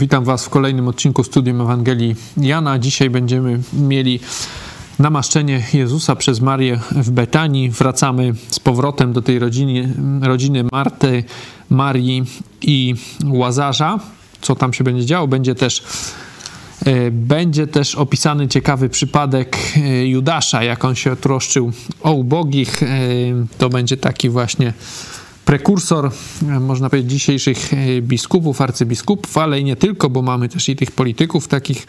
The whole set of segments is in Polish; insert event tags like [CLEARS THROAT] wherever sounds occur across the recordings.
Witam Was w kolejnym odcinku Studium Ewangelii Jana. Dzisiaj będziemy mieli namaszczenie Jezusa przez Marię w Betanii. Wracamy z powrotem do tej rodziny, rodziny Marty, Marii i Łazarza. Co tam się będzie działo? Będzie też, e, będzie też opisany ciekawy przypadek e, Judasza, jak on się troszczył o ubogich. E, to będzie taki właśnie prekursor, można powiedzieć, dzisiejszych e, biskupów, arcybiskupów, ale i nie tylko, bo mamy też i tych polityków takich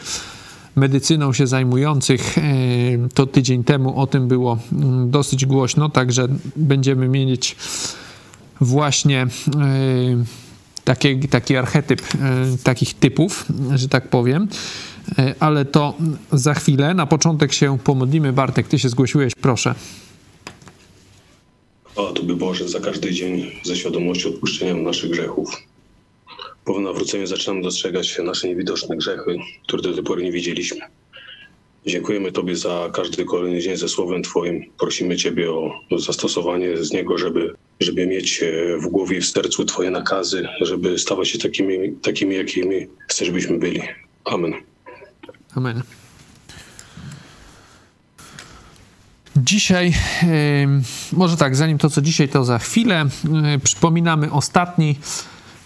medycyną się zajmujących. E, to tydzień temu o tym było mm, dosyć głośno, także będziemy mieć właśnie e, taki, taki archetyp takich typów, że tak powiem. Ale to za chwilę. Na początek się pomodlimy. Bartek, ty się zgłosiłeś, proszę. Chwała Tobie Boże za każdy dzień ze świadomością odpuszczenia naszych grzechów. Po nawróceniu zaczynamy dostrzegać nasze niewidoczne grzechy, które do tej pory nie widzieliśmy. Dziękujemy Tobie za każdy kolejny dzień ze Słowem Twoim. Prosimy Ciebie o zastosowanie z niego, żeby, żeby mieć e, w głowie i w sercu Twoje nakazy, żeby stawać się takimi, takimi jakimi chcesz, byśmy byli. Amen. Amen. Dzisiaj, może tak, zanim to co dzisiaj, to za chwilę. Przypominamy ostatni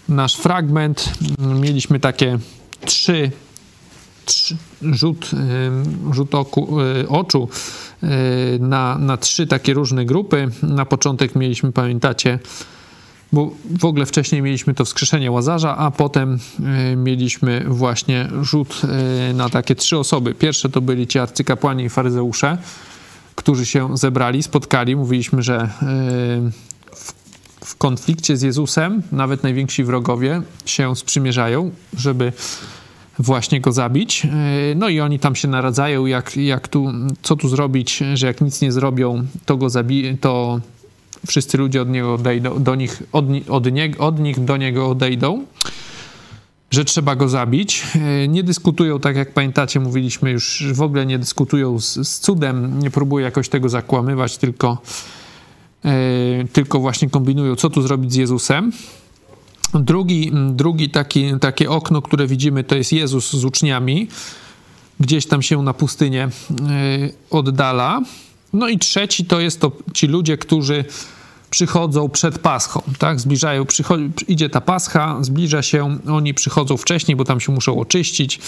nasz fragment. Mieliśmy takie trzy, trzy rzut, rzut oku, e, oczu e, na, na trzy takie różne grupy. Na początek mieliśmy, pamiętacie, bo w ogóle wcześniej mieliśmy to wskrzeszenie Łazarza, a potem mieliśmy właśnie rzut na takie trzy osoby. Pierwsze to byli ci arcykapłani i faryzeusze którzy się zebrali, spotkali. Mówiliśmy, że e, w konflikcie z Jezusem nawet najwięksi wrogowie się sprzymierzają, żeby właśnie go zabić. E, no i oni tam się naradzają, jak, jak tu, co tu zrobić, że jak nic nie zrobią, to go zabiją, to wszyscy ludzie od niego odejdą, do nich, od, od, nie, od nich do niego odejdą że trzeba go zabić. E, nie dyskutują, tak jak pamiętacie, mówiliśmy już, w ogóle nie dyskutują z, z cudem, nie próbują jakoś tego zakłamywać, tylko, e, tylko właśnie kombinują, co tu zrobić z Jezusem. Drugi, drugi taki, takie okno, które widzimy, to jest Jezus z uczniami. Gdzieś tam się na pustynię e, oddala. No i trzeci to jest to ci ludzie, którzy przychodzą przed Paschą, tak? Zbliżają, idzie ta Pascha, zbliża się, oni przychodzą wcześniej, bo tam się muszą oczyścić,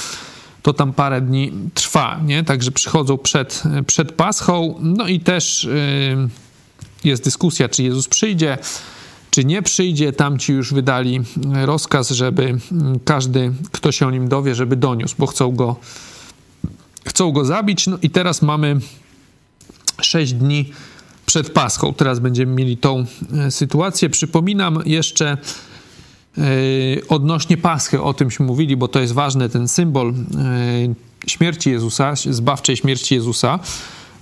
to tam parę dni trwa, nie? Także przychodzą przed, przed Paschą, no i też yy, jest dyskusja, czy Jezus przyjdzie, czy nie przyjdzie. Tamci już wydali rozkaz, żeby każdy, kto się o nim dowie, żeby doniósł, bo chcą go, chcą go zabić. No i teraz mamy sześć dni przed Paschą. Teraz będziemy mieli tą e, sytuację. Przypominam jeszcze e, odnośnie Paschy, o tymśmy mówili, bo to jest ważny ten symbol e, śmierci Jezusa, zbawczej śmierci Jezusa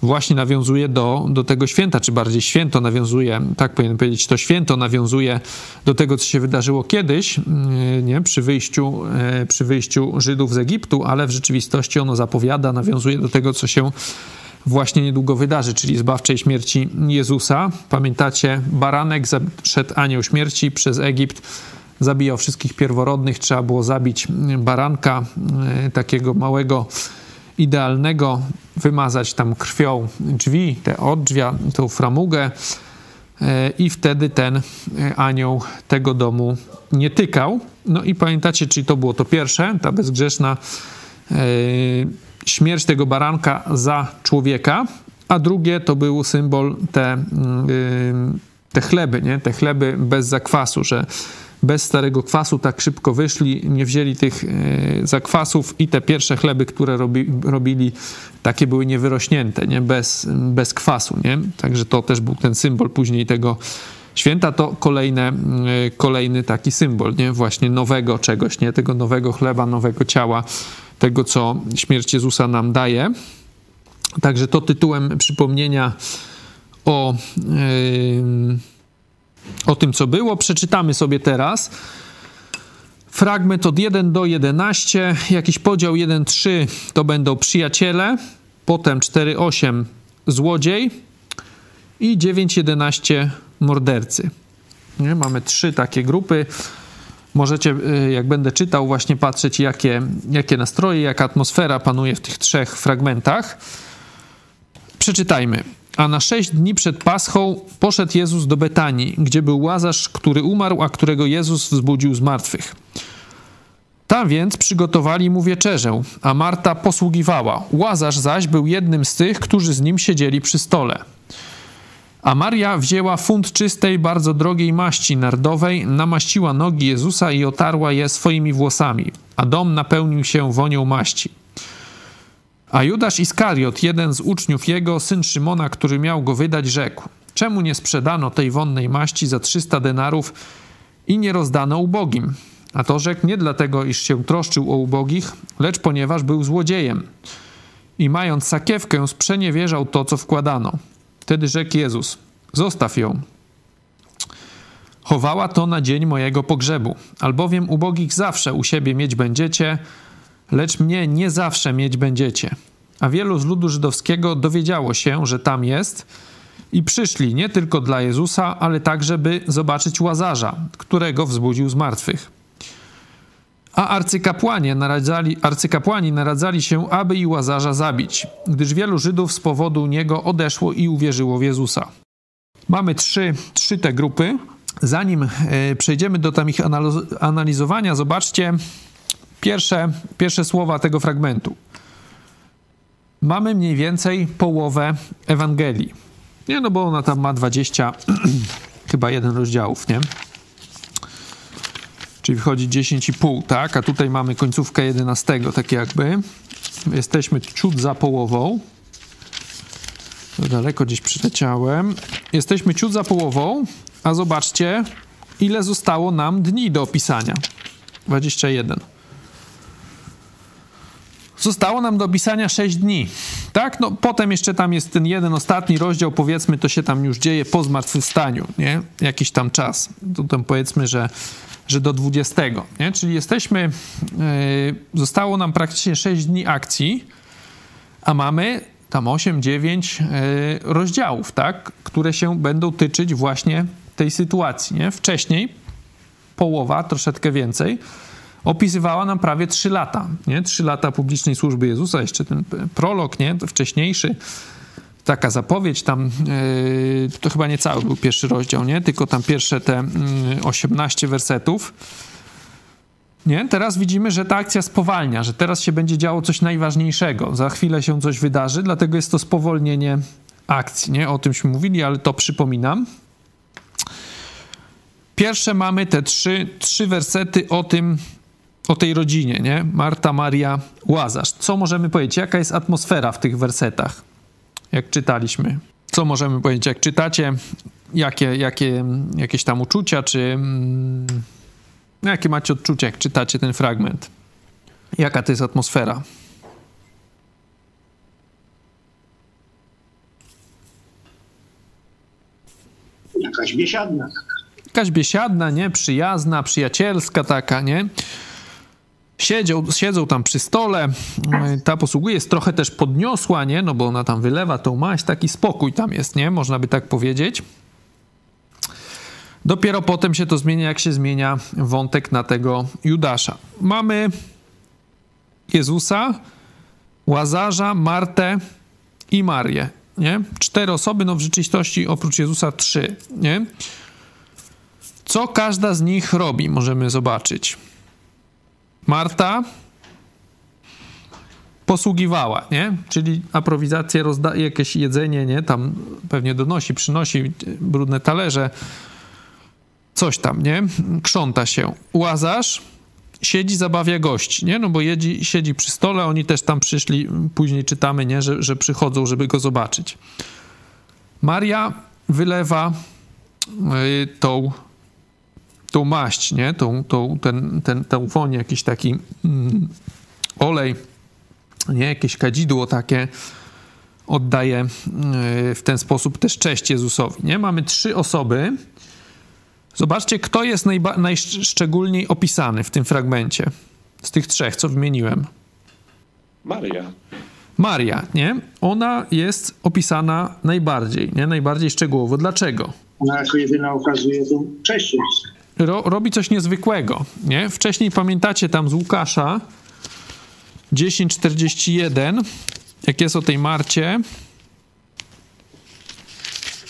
właśnie nawiązuje do, do tego święta, czy bardziej święto nawiązuje, tak powinien powiedzieć, to święto nawiązuje do tego, co się wydarzyło kiedyś, nie, przy, wyjściu, przy wyjściu Żydów z Egiptu, ale w rzeczywistości ono zapowiada, nawiązuje do tego, co się właśnie niedługo wydarzy, czyli zbawczej śmierci Jezusa. Pamiętacie, baranek szedł anioł śmierci przez Egipt, zabijał wszystkich pierworodnych, trzeba było zabić baranka, e, takiego małego, idealnego, wymazać tam krwią drzwi, te odrzwia, tą framugę e, i wtedy ten e, anioł tego domu nie tykał. No i pamiętacie, czyli to było to pierwsze, ta bezgrzeszna śmierć tego baranka za człowieka, a drugie to był symbol te, yy, te chleby, nie? te chleby bez zakwasu, że bez starego kwasu tak szybko wyszli, nie wzięli tych yy, zakwasów i te pierwsze chleby, które robi, robili, takie były niewyrośnięte, nie? Bez, bez kwasu. Nie? Także to też był ten symbol później tego święta. To kolejne, yy, kolejny taki symbol, nie? właśnie nowego czegoś, nie? tego nowego chleba, nowego ciała, tego, co śmierć Jezusa nam daje. Także to tytułem przypomnienia o, yy, o tym, co było. Przeczytamy sobie teraz fragment od 1 do 11. Jakiś podział 1-3 to będą przyjaciele, potem 4-8 złodziej i 9-11 mordercy. Nie? Mamy trzy takie grupy. Możecie, y, jak będę czytał, właśnie patrzeć, jakie, jakie nastroje, jaka atmosfera panuje w tych trzech fragmentach. Przeczytajmy. A na sześć dni przed Paschą poszedł Jezus do Betanii, gdzie był łazarz, który umarł, a którego Jezus wzbudził z martwych. Tam więc przygotowali mu wieczerzę, a Marta posługiwała. Łazarz zaś był jednym z tych, którzy z nim siedzieli przy stole. A Maria wzięła funt czystej, bardzo drogiej maści nardowej, namaściła nogi Jezusa i otarła je swoimi włosami, a dom napełnił się wonią maści. A Judasz Iskariot, jeden z uczniów jego, syn Szymona, który miał go wydać, rzekł: Czemu nie sprzedano tej wonnej maści za 300 denarów i nie rozdano ubogim? A to rzekł nie dlatego, iż się troszczył o ubogich, lecz ponieważ był złodziejem. I mając sakiewkę, sprzeniewierzał to, co wkładano. Wtedy rzekł Jezus: Zostaw ją. Chowała to na dzień mojego pogrzebu, albowiem ubogich zawsze u siebie mieć będziecie, lecz mnie nie zawsze mieć będziecie. A wielu z ludu żydowskiego dowiedziało się, że tam jest i przyszli nie tylko dla Jezusa, ale także, by zobaczyć łazarza, którego wzbudził z martwych. A arcykapłani naradzali, arcykapłani naradzali się, aby i łazarza zabić, gdyż wielu Żydów z powodu niego odeszło i uwierzyło w Jezusa. Mamy trzy, trzy te grupy. Zanim e, przejdziemy do tam ich analizowania, zobaczcie pierwsze, pierwsze słowa tego fragmentu. Mamy mniej więcej połowę Ewangelii. Nie, no bo ona tam ma 20, [CLEARS THROAT] chyba jeden rozdziałów, nie? Czyli wychodzi 10,5, tak? A tutaj mamy końcówkę 11, tak jakby. Jesteśmy ciut za połową. Daleko gdzieś przyleciałem. Jesteśmy ciut za połową, a zobaczcie, ile zostało nam dni do opisania. 21. Zostało nam do opisania 6 dni. Tak? No potem jeszcze tam jest ten jeden ostatni rozdział, powiedzmy, to się tam już dzieje po zmartwychwstaniu, nie? Jakiś tam czas. To tam powiedzmy, że, że do 20, nie? Czyli jesteśmy, yy, zostało nam praktycznie 6 dni akcji, a mamy tam 8, 9 yy, rozdziałów, tak? Które się będą tyczyć właśnie tej sytuacji, nie? Wcześniej połowa, troszeczkę więcej, opisywała nam prawie 3 lata, nie? 3 lata publicznej służby Jezusa, jeszcze ten prolog, nie? Wcześniejszy, taka zapowiedź tam, yy, to chyba nie cały był pierwszy rozdział, nie? Tylko tam pierwsze te yy, 18 wersetów. Nie? Teraz widzimy, że ta akcja spowalnia, że teraz się będzie działo coś najważniejszego. Za chwilę się coś wydarzy, dlatego jest to spowolnienie akcji. Nie? O tymśmy mówili, ale to przypominam. Pierwsze mamy te trzy, trzy wersety o tym, o tej rodzinie, nie? Marta, Maria, Łazarz. Co możemy powiedzieć? Jaka jest atmosfera w tych wersetach, jak czytaliśmy? Co możemy powiedzieć, jak czytacie? Jakie, jakie jakieś tam uczucia, czy mm, jakie macie odczucia, jak czytacie ten fragment? Jaka to jest atmosfera? Jakaś biesiadna. Jakaś biesiadna, nie? Przyjazna, przyjacielska taka, nie? Siedział, siedzą tam przy stole, ta posługuje, jest trochę też podniosła, nie? No bo ona tam wylewa tą maść, taki spokój tam jest, nie? Można by tak powiedzieć. Dopiero potem się to zmienia, jak się zmienia wątek na tego Judasza. Mamy Jezusa, Łazarza, Martę i Marię, nie? Cztery osoby, no w rzeczywistości oprócz Jezusa trzy, nie? Co każda z nich robi, możemy zobaczyć. Marta posługiwała, nie? Czyli aprowizację, rozdaje jakieś jedzenie, nie? Tam pewnie donosi, przynosi brudne talerze, coś tam, nie? Krząta się. Łazarz siedzi, zabawia gości, nie? No bo jedzi, siedzi przy stole, oni też tam przyszli, później czytamy, nie? Że, że przychodzą, żeby go zobaczyć. Maria wylewa y, tą tą maść, nie? Tą, tą, ten, ten, tą woń, jakiś taki mm, olej, nie? Jakieś kadzidło takie oddaje y, w ten sposób też cześć Jezusowi, nie? Mamy trzy osoby. Zobaczcie, kto jest najba- najszczególniej opisany w tym fragmencie z tych trzech, co wymieniłem. Maria. Maria, nie? Ona jest opisana najbardziej, nie? Najbardziej szczegółowo. Dlaczego? Ona jako jedyna okazuje tą cześć ro, robi coś niezwykłego, nie? Wcześniej pamiętacie tam z Łukasza 10:41, jak jest o tej Marcie,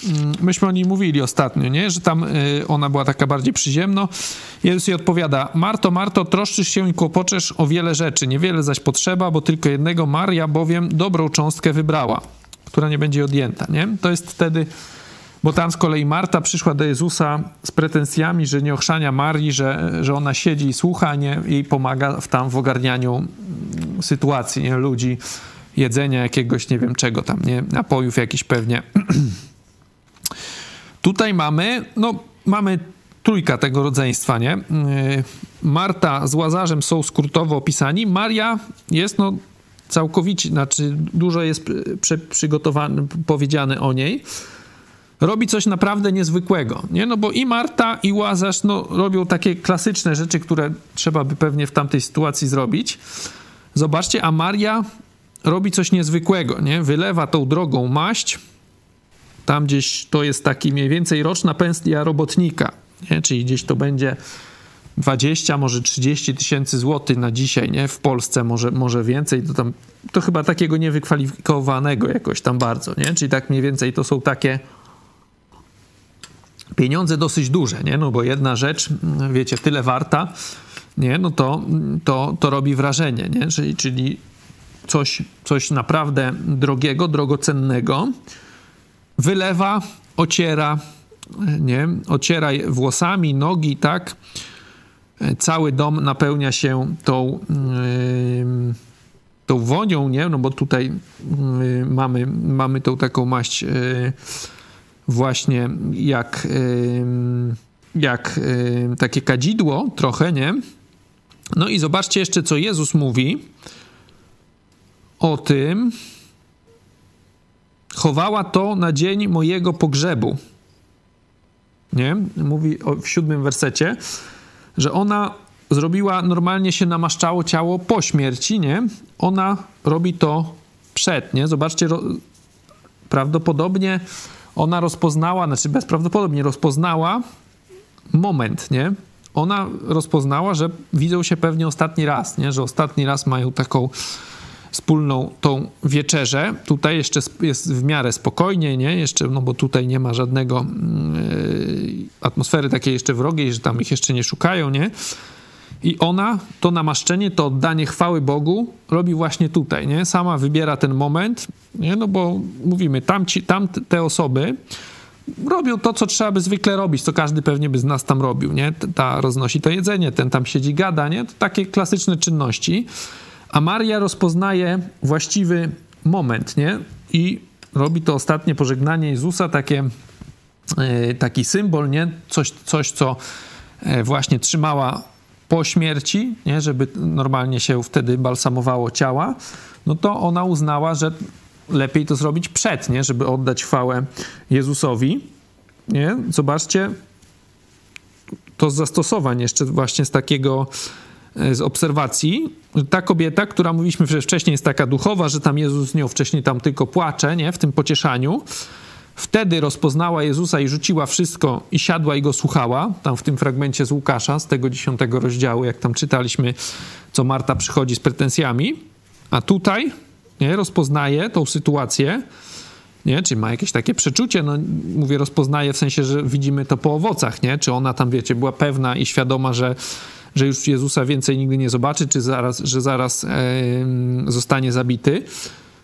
mm, myśmy o niej mówili ostatnio, nie? że tam y, ona była taka bardziej przyziemno. Jezus jej odpowiada, Marto, Marto, troszczysz się i kłopoczesz o wiele rzeczy, niewiele zaś potrzeba, bo tylko jednego Maria bowiem dobrą cząstkę wybrała, która nie będzie odjęta, nie? To jest wtedy, bo tam z kolei Marta przyszła do Jezusa z pretensjami, że nie ochrzania Marii, że, że ona siedzi i słucha, nie? I pomaga w, tam w ogarnianiu mm, sytuacji, nie? Ludzi, jedzenia jakiegoś, nie wiem czego tam, nie? Napojów jakiś pewnie. [CLEARS THROAT] Tutaj mamy, no, mamy trójka tego rodzeństwa, nie? Yy, Marta z Łazarzem są skrótowo opisani. Maria jest, no, całkowicie, znaczy dużo jest przy, przygotowane, powiedziane o niej. Robi coś naprawdę niezwykłego, nie? No bo i Marta, i Łazarz, no, robią takie klasyczne rzeczy, które trzeba by pewnie w tamtej sytuacji zrobić. Zobaczcie, a Maria robi coś niezwykłego, nie? Wylewa tą drogą maść, tam gdzieś to jest taki mniej więcej roczna pensja robotnika, nie? czyli gdzieś to będzie 20, może 30 tysięcy złotych na dzisiaj, nie? W Polsce może, może więcej, to tam, to chyba takiego niewykwalifikowanego jakoś tam bardzo, nie? Czyli tak mniej więcej to są takie pieniądze dosyć duże, nie? No bo jedna rzecz, wiecie, tyle warta, nie? No to, to, to robi wrażenie, nie? Czyli, czyli coś, coś naprawdę drogiego, drogocennego, wylewa, ociera, nie? Ociera włosami, nogi, tak? Cały dom napełnia się tą, yy, tą wonią, nie? No bo tutaj yy, mamy, mamy tą taką maść yy, właśnie jak, jak takie kadzidło trochę, nie? No i zobaczcie jeszcze, co Jezus mówi o tym, chowała to na dzień mojego pogrzebu. Nie? Mówi w siódmym wersecie, że ona zrobiła, normalnie się namaszczało ciało po śmierci, nie? Ona robi to przed, nie? Zobaczcie, prawdopodobnie ona rozpoznała, znaczy bezprawdopodobnie rozpoznała moment, nie? Ona rozpoznała, że widzą się pewnie ostatni raz, nie? Że ostatni raz mają taką wspólną tą wieczerzę. Tutaj jeszcze jest w miarę spokojnie, nie? Jeszcze, no bo tutaj nie ma żadnego yy, atmosfery takiej jeszcze wrogiej, że tam ich jeszcze nie szukają, nie? I ona to namaszczenie, to oddanie chwały Bogu robi właśnie tutaj, nie? Sama wybiera ten moment, nie? No bo mówimy, tam, ci, tam te osoby robią to, co trzeba by zwykle robić, co każdy pewnie by z nas tam robił, nie? Ta roznosi to jedzenie, ten tam siedzi gada, nie? To takie klasyczne czynności. A Maria rozpoznaje właściwy moment, nie? I robi to ostatnie pożegnanie Jezusa, takie, e, taki symbol, nie? Coś, coś, co e, właśnie trzymała po śmierci, nie? żeby normalnie się wtedy balsamowało ciała, no to ona uznała, że lepiej to zrobić przed, nie? żeby oddać chwałę Jezusowi. Nie? Zobaczcie, to z zastosowań jeszcze właśnie z takiego E, z obserwacji, ta kobieta, która mówiliśmy że wcześniej jest taka duchowa, że tam Jezus z nią wcześniej tam tylko płacze, nie, w tym pocieszaniu, wtedy rozpoznała Jezusa i rzuciła wszystko i siadła i go słuchała, tam w tym fragmencie z Łukasza, z tego dziesiątego rozdziału, jak tam czytaliśmy, co Marta przychodzi z pretensjami, a tutaj nie, rozpoznaje tą sytuację, nie? Czyli ma jakieś takie przeczucie, no mówię, rozpoznaje w sensie, że widzimy to po owocach, nie? Czy ona tam, wiecie, była pewna i świadoma, że że już Jezusa więcej nigdy nie zobaczy, czy zaraz, że zaraz e, zostanie zabity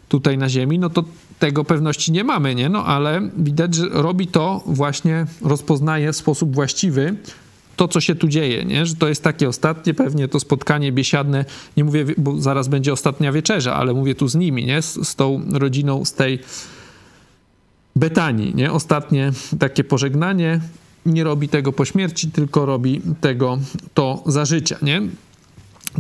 tutaj na ziemi, no to tego pewności nie mamy, nie? No ale widać, że robi to właśnie, rozpoznaje w sposób właściwy to, co się tu dzieje, nie? Że to jest takie ostatnie pewnie to spotkanie biesiadne, nie mówię, bo zaraz będzie ostatnia wieczerza, ale mówię tu z nimi, nie? Z, z tą rodziną z tej Betanii, nie? Ostatnie takie pożegnanie, nie robi tego po śmierci, tylko robi tego to za życia, nie?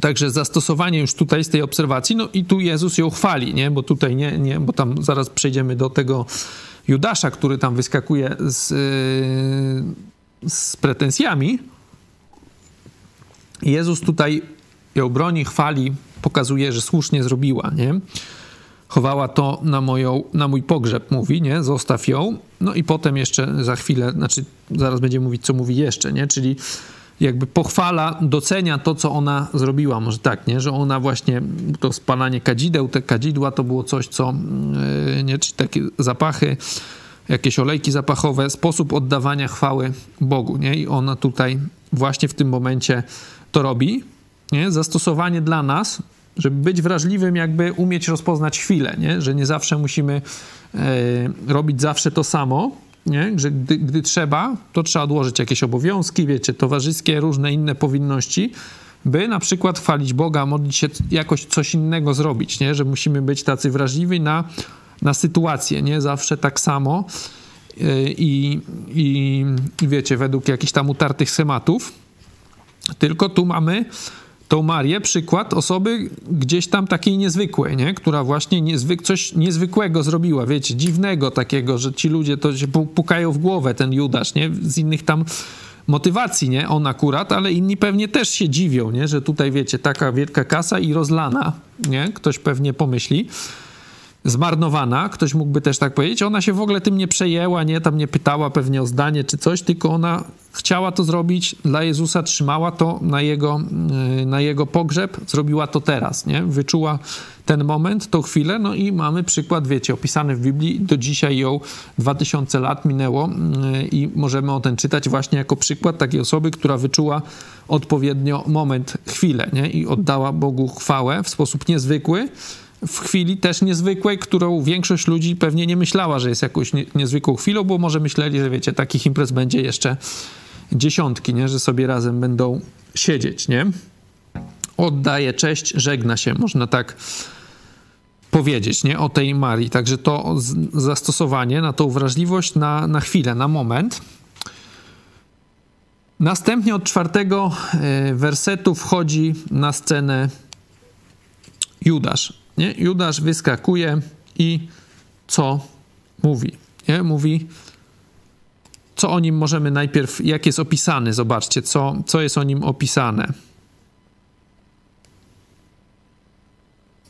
Także zastosowanie już tutaj z tej obserwacji, no i tu Jezus ją chwali, nie? Bo tutaj nie, nie, bo tam zaraz przejdziemy do tego Judasza, który tam wyskakuje z, yy, z pretensjami. Jezus tutaj ją broni, chwali, pokazuje, że słusznie zrobiła, nie? chowała to na, moją, na mój pogrzeb, mówi, nie, zostaw ją. No i potem jeszcze za chwilę, znaczy zaraz będziemy mówić, co mówi jeszcze, nie, czyli jakby pochwala, docenia to, co ona zrobiła. Może tak, nie? Że ona właśnie, to spalanie kadzideł, te kadzidła to było coś, co, yy, nie? Czyli takie zapachy, jakieś olejki zapachowe, sposób oddawania chwały Bogu, nie? I ona tutaj właśnie w tym momencie to robi, nie? Zastosowanie dla nas, żeby być wrażliwym, jakby umieć rozpoznać chwilę, nie? Że nie zawsze musimy yy, robić zawsze to samo, nie? że gdy, gdy, trzeba, to trzeba odłożyć jakieś obowiązki, wiecie, towarzyskie, różne inne powinności, by na przykład chwalić Boga, modlić się, jakoś coś innego zrobić, nie? że musimy być tacy wrażliwi na, na sytuację, nie zawsze tak samo i, i, i wiecie, według jakichś tam utartych schematów, tylko tu mamy tą Marię, przykład osoby gdzieś tam takiej niezwykłej, nie? która właśnie niezwyk, coś niezwykłego zrobiła, wiecie, dziwnego takiego, że ci ludzie to się pukają w głowę, ten Judasz, nie? Z innych tam motywacji, nie? On akurat, ale inni pewnie też się dziwią, nie? Że tutaj, wiecie, taka wielka kasa i rozlana, nie? Ktoś pewnie pomyśli zmarnowana, ktoś mógłby też tak powiedzieć. Ona się w ogóle tym nie przejęła, nie, tam nie pytała pewnie o zdanie czy coś, tylko ona chciała to zrobić dla Jezusa, trzymała to na jego, y, na jego pogrzeb, zrobiła to teraz, nie? Wyczuła ten moment, tą chwilę, no i mamy przykład, wiecie, opisany w Biblii, do dzisiaj ją 2000 lat minęło y, i możemy o ten czytać właśnie jako przykład takiej osoby, która wyczuła odpowiednio moment, chwilę, nie? I oddała Bogu chwałę w sposób niezwykły, w chwili też niezwykłej, którą większość ludzi pewnie nie myślała, że jest jakąś nie, niezwykłą chwilą, bo może myśleli, że wiecie, takich imprez będzie jeszcze dziesiątki, nie? że sobie razem będą siedzieć, nie? Oddaje cześć, żegna się, można tak powiedzieć, nie? O tej Marii. Także to zastosowanie na tą wrażliwość na, na chwilę, na moment. Następnie od czwartego e, wersetu wchodzi na scenę Judasz. Nie? Judasz wyskakuje i co mówi? Nie? Mówi, co o nim możemy najpierw, jak jest opisany, zobaczcie, co, co jest o nim opisane.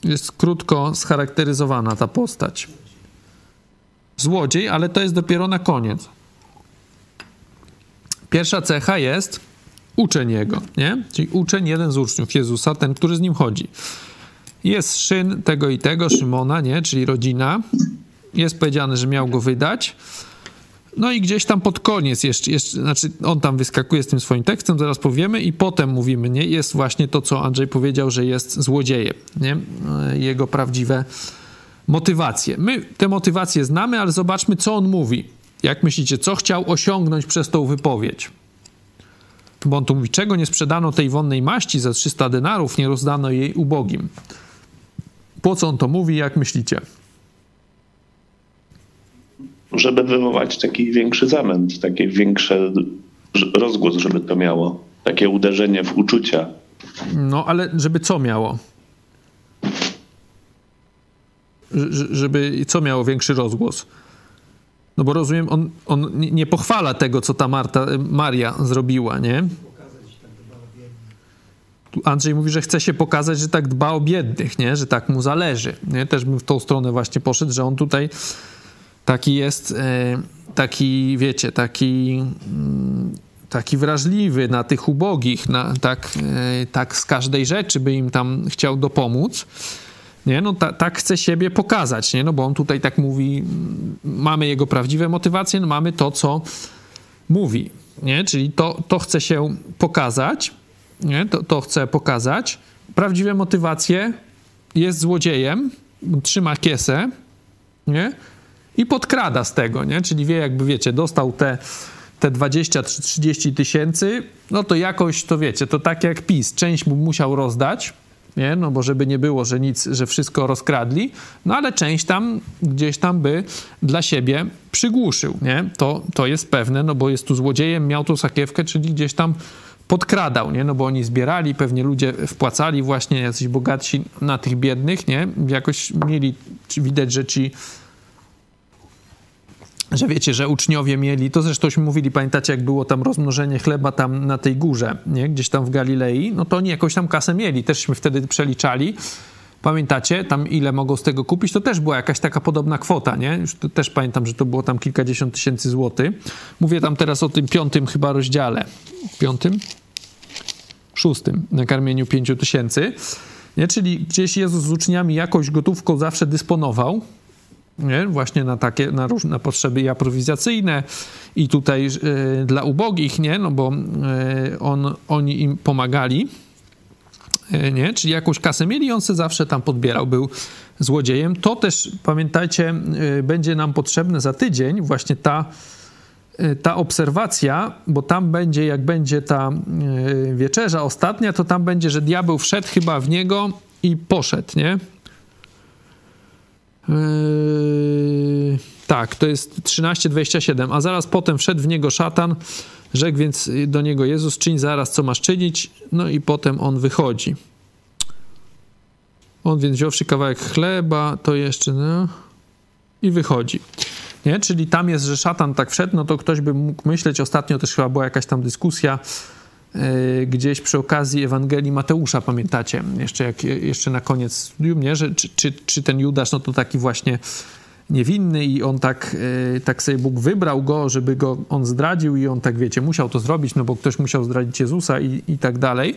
Jest krótko scharakteryzowana ta postać. Złodziej, ale to jest dopiero na koniec. Pierwsza cecha jest uczeń jego, nie? Czyli uczeń, jeden z uczniów Jezusa, ten, który z nim chodzi. Jest szyn tego i tego, Szymona, nie? Czyli rodzina. Jest powiedziane, że miał go wydać. No i gdzieś tam pod koniec jeszcze, jeszcze, znaczy on tam wyskakuje z tym swoim tekstem, zaraz powiemy i potem mówimy, nie? Jest właśnie to, co Andrzej powiedział, że jest złodziejem, nie? Jego prawdziwe motywacje. My te motywacje znamy, ale zobaczmy, co on mówi. Jak myślicie, co chciał osiągnąć przez tą wypowiedź? Bo on tu mówi, czego nie sprzedano tej wonnej maści za 300 denarów, nie rozdano jej ubogim. Po co on to mówi, jak myślicie? Żeby wywołać taki większy zamęt, taki większy rozgłos, żeby to miało. Takie uderzenie w uczucia. No, ale żeby co miało? żeby co miało większy rozgłos? No bo rozumiem, on, on nie pochwala tego, co ta Marta, Maria zrobiła, nie? Andrzej mówi, że chce się pokazać, że tak dba o biednych, nie? że tak mu zależy. Nie? Też bym w tą stronę właśnie poszedł, że on tutaj taki jest, e, taki, wiecie, taki, mm, taki wrażliwy na tych ubogich, na, tak, e, tak z każdej rzeczy by im tam chciał dopomóc. Nie? No, ta, tak chce siebie pokazać, nie? No, bo on tutaj tak mówi, mm, mamy jego prawdziwe motywacje, no, mamy to, co mówi, nie? czyli to, to chce się pokazać, nie? To, to chce pokazać. Prawdziwe motywacje jest złodziejem, trzyma kiesę, nie? I podkrada z tego, nie? Czyli wie, jakby wiecie, dostał te, te 20 czy 30 tysięcy, no to jakoś, to wiecie, to tak jak PiS, część mu musiał rozdać, nie? No bo żeby nie było, że nic, że wszystko rozkradli, no ale część tam gdzieś tam by dla siebie przygłuszył, nie? To, to jest pewne, no bo jest tu złodziejem, miał tu sakiewkę, czyli gdzieś tam podkradał, nie? No bo oni zbierali, pewnie ludzie wpłacali właśnie jacyś bogatsi na tych biednych, nie? Jakoś mieli, widać, że ci że wiecie, że uczniowie mieli, to zresztąśmy mówili, pamiętacie, jak było tam rozmnożenie chleba tam na tej górze, nie? gdzieś tam w Galilei, no to oni jakąś tam kasę mieli, teżśmy wtedy przeliczali. Pamiętacie, tam ile mogą z tego kupić, to też była jakaś taka podobna kwota, nie? Już też pamiętam, że to było tam kilkadziesiąt tysięcy złotych. Mówię tam teraz o tym piątym chyba rozdziale. Piątym? Szóstym, na karmieniu pięciu tysięcy. Nie? Czyli gdzieś Jezus z uczniami jakąś gotówką zawsze dysponował, nie? właśnie na takie, na różne potrzeby i aprowizacyjne i tutaj y, dla ubogich, nie? No bo y, on, oni im pomagali, y, nie? Czyli jakąś kasę mieli on se zawsze tam podbierał, był złodziejem. To też, pamiętajcie, będzie nam potrzebne za tydzień, właśnie ta ta obserwacja, bo tam będzie, jak będzie ta wieczerza ostatnia, to tam będzie, że diabeł wszedł chyba w niego i poszedł, nie? Yy, tak, to jest 13:27, a zaraz potem wszedł w niego szatan, rzekł więc do niego Jezus, czyń zaraz, co masz czynić, no i potem on wychodzi. On więc wziąwszy kawałek chleba, to jeszcze, no, i wychodzi. Nie? Czyli tam jest, że szatan tak wszedł, no to ktoś by mógł myśleć, ostatnio też chyba była jakaś tam dyskusja, E, gdzieś przy okazji Ewangelii Mateusza, pamiętacie, jeszcze, jak, jeszcze na koniec studium, nie? Że, czy, czy, czy ten Judasz, no to taki właśnie niewinny i on tak, e, tak sobie Bóg wybrał go, żeby go on zdradził i on tak, wiecie, musiał to zrobić, no bo ktoś musiał zdradzić Jezusa i, i tak dalej.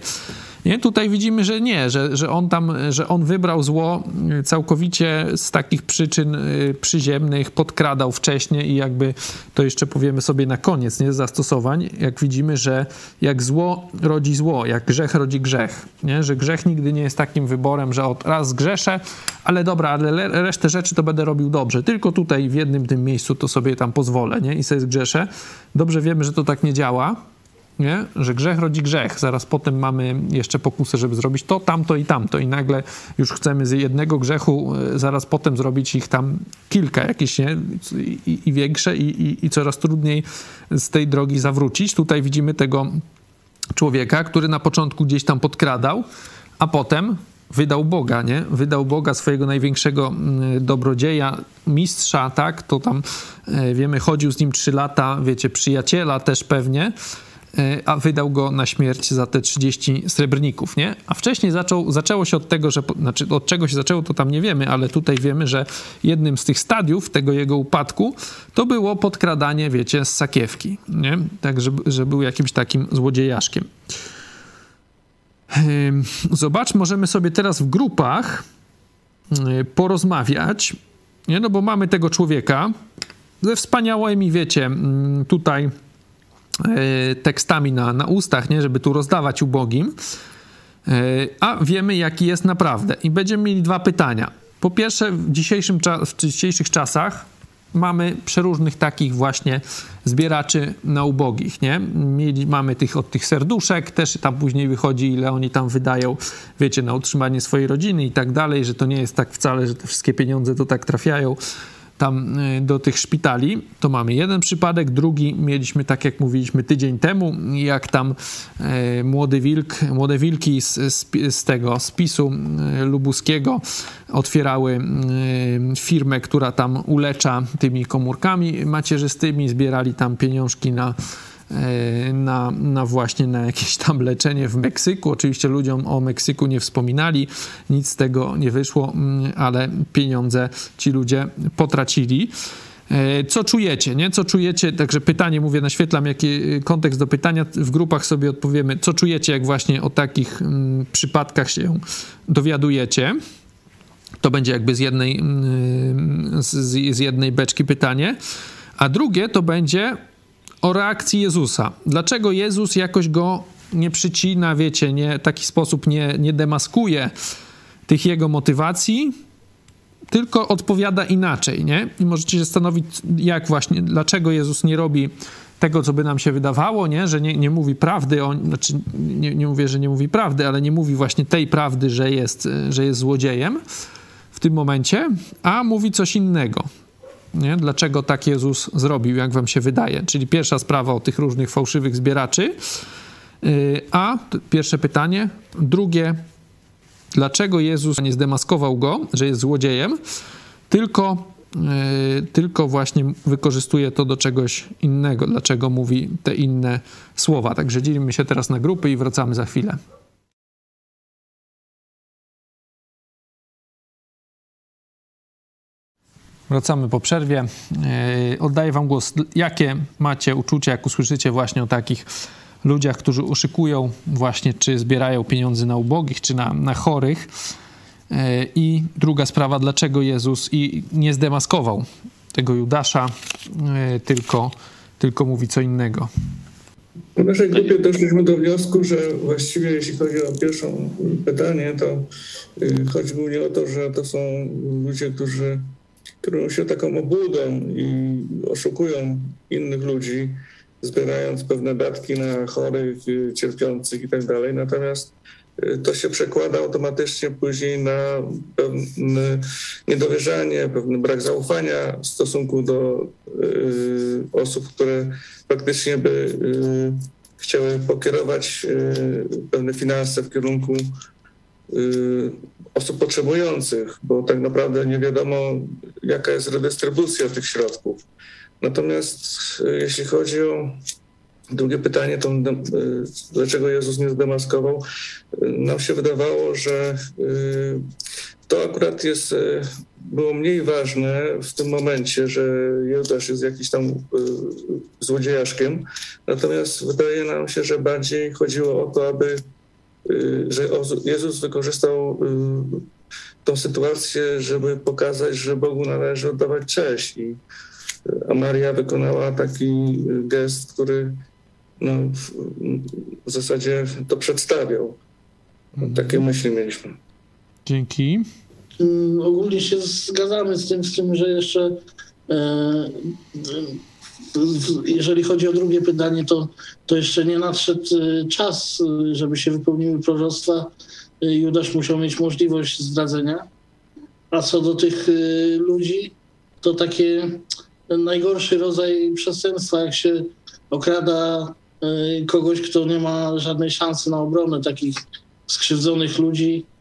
Nie? Tutaj widzimy, że nie, że, że on tam, że on wybrał zło y, całkowicie z takich przyczyn y, przyziemnych, podkradał wcześniej i jakby to jeszcze powiemy sobie na koniec, nie, zastosowań, jak widzimy, że jak zło rodzi zło, jak grzech rodzi grzech, nie? że grzech nigdy nie jest takim wyborem, że od raz grzeszę, ale dobra, ale resztę rzeczy to będę robił dobrze, tylko tutaj w jednym tym miejscu to sobie tam pozwolę, nie, i sobie zgrzeszę. Dobrze wiemy, że to tak nie działa, nie? że grzech rodzi grzech. Zaraz potem mamy jeszcze pokusę, żeby zrobić to, tamto i tamto. I nagle już chcemy z jednego grzechu e, zaraz potem zrobić ich tam kilka jakieś, nie? I, i większe i, i, i coraz trudniej z tej drogi zawrócić. Tutaj widzimy tego człowieka, który na początku gdzieś tam podkradał, a potem wydał Boga, nie? Wydał Boga swojego największego mm, dobrodzieja, mistrza, tak? To tam, e, wiemy, chodził z nim trzy lata, wiecie, przyjaciela też pewnie, a wydał go na śmierć za te 30 srebrników, nie? A wcześniej zaczął, zaczęło się od tego, że, znaczy od czego się zaczęło, to tam nie wiemy, ale tutaj wiemy, że jednym z tych stadiów tego jego upadku to było podkradanie, wiecie, z sakiewki, nie? Tak, że, że był jakimś takim złodziejaszkiem. Zobacz, możemy sobie teraz w grupach e, porozmawiać, nie? No bo mamy tego człowieka ze wspaniałymi, wiecie, mm, tutaj tekstami na, na ustach, nie, żeby tu rozdawać ubogim, e, a wiemy, jaki jest naprawdę. I będziemy mieli dwa pytania. Po pierwsze, w, dzisiejszym, w dzisiejszych czasach mamy przeróżnych takich właśnie zbieraczy na ubogich, nie? Mieli, mamy tych od tych serduszek, też tam później wychodzi, ile oni tam wydają, wiecie, na utrzymanie swojej rodziny i tak dalej, że to nie jest tak wcale, że te wszystkie pieniądze to tak trafiają tam y, do tych szpitali. To mamy jeden przypadek, drugi mieliśmy, tak jak mówiliśmy tydzień temu, jak tam y, młody wilk, młode wilki z, z, z tego spisu y, lubuskiego otwierały firmę, która tam ulecza tymi komórkami macierzystymi, zbierali tam pieniążki na na, na właśnie na jakieś tam leczenie w Meksyku. Oczywiście ludziom o Meksyku nie wspominali, nic z tego nie wyszło, mm, ale pieniądze ci ludzie potracili. E, co czujecie, nie? Co czujecie? Także pytanie, mówię, naświetlam jaki e, kontekst do pytania. W grupach sobie odpowiemy, co czujecie, jak właśnie o takich mm, przypadkach się dowiadujecie. To będzie jakby z jednej, mm, z, z jednej beczki pytanie. A drugie to będzie, o reakcji Jezusa. Dlaczego Jezus jakoś go nie przycina, wiecie, nie, taki sposób nie, nie demaskuje tych jego motywacji, tylko odpowiada inaczej, nie? I możecie się zastanowić, jak właśnie, dlaczego Jezus nie robi tego, co by nam się wydawało, nie? Że nie, nie mówi prawdy, on, znaczy nie, nie mówię, że nie mówi prawdy, ale nie mówi właśnie tej prawdy, że jest, że jest złodziejem w tym momencie, a mówi coś innego. Nie? Dlaczego tak Jezus zrobił, jak wam się wydaje? Czyli pierwsza sprawa o tych różnych fałszywych zbieraczy. Y, a pierwsze pytanie. Drugie, dlaczego Jezus nie zdemaskował go, że jest złodziejem, tylko, y, tylko właśnie wykorzystuje to do czegoś innego, dlaczego mówi te inne słowa. Także dzielimy się teraz na grupy i wracamy za chwilę. Wracamy po przerwie. E, oddaję Wam głos. Jakie macie uczucia, jak usłyszycie właśnie o takich ludziach, którzy uszykują właśnie, czy zbierają pieniądze na ubogich, czy na, na chorych. E, I druga sprawa, dlaczego Jezus i nie zdemaskował tego Judasza, e, tylko, tylko mówi co innego. W naszej grupie doszliśmy do wniosku, że właściwie jeśli chodzi o pierwsze pytanie, to y, chodzi głównie o to, że to są ludzie, którzy kierują się taką obłudą i oszukują innych ludzi, zbierając pewne datki na chorych, y, cierpiących i tak dalej. Natomiast y, to się przekłada automatycznie później na pewne niedowierzanie, pewny brak zaufania w stosunku do y, osób, które faktycznie by chciały pokierować pewne finanse w kierunku osób potrzebujących, bo tak naprawdę nie wiadomo, jaka jest redystrybucja tych środków. Natomiast e, jeśli chodzi o drugie pytanie, to e, dlaczego Jezus nie zdemaskował, nam się wydawało, że to akurat jest, było mniej ważne w tym momencie, że Judasz jest jakiś tam złodziejaszkiem. Natomiast wydaje nam się, że bardziej chodziło o to, aby że Jezus wykorzystał tą sytuację, żeby pokazać, że Bogu należy oddawać cześć i a Maria wykonała taki gest, który no, w, w zasadzie to przedstawiał. Mhm. Takie myśli mieliśmy. Dzięki. Um, ogólnie się zgadzamy z tym, z tym że jeszcze e, jeżeli chodzi o drugie pytanie, to, to jeszcze nie nadszedł e, czas, żeby się wypełniły proroctwa. E, Judasz musiał mieć możliwość zdradzenia. A co do tych e, ludzi, to takie najgorszy rodzaj przestępstwa, jak się okrada e, kogoś, kto nie ma żadnej szansy na obronę takich skrzywdzonych ludzi, e,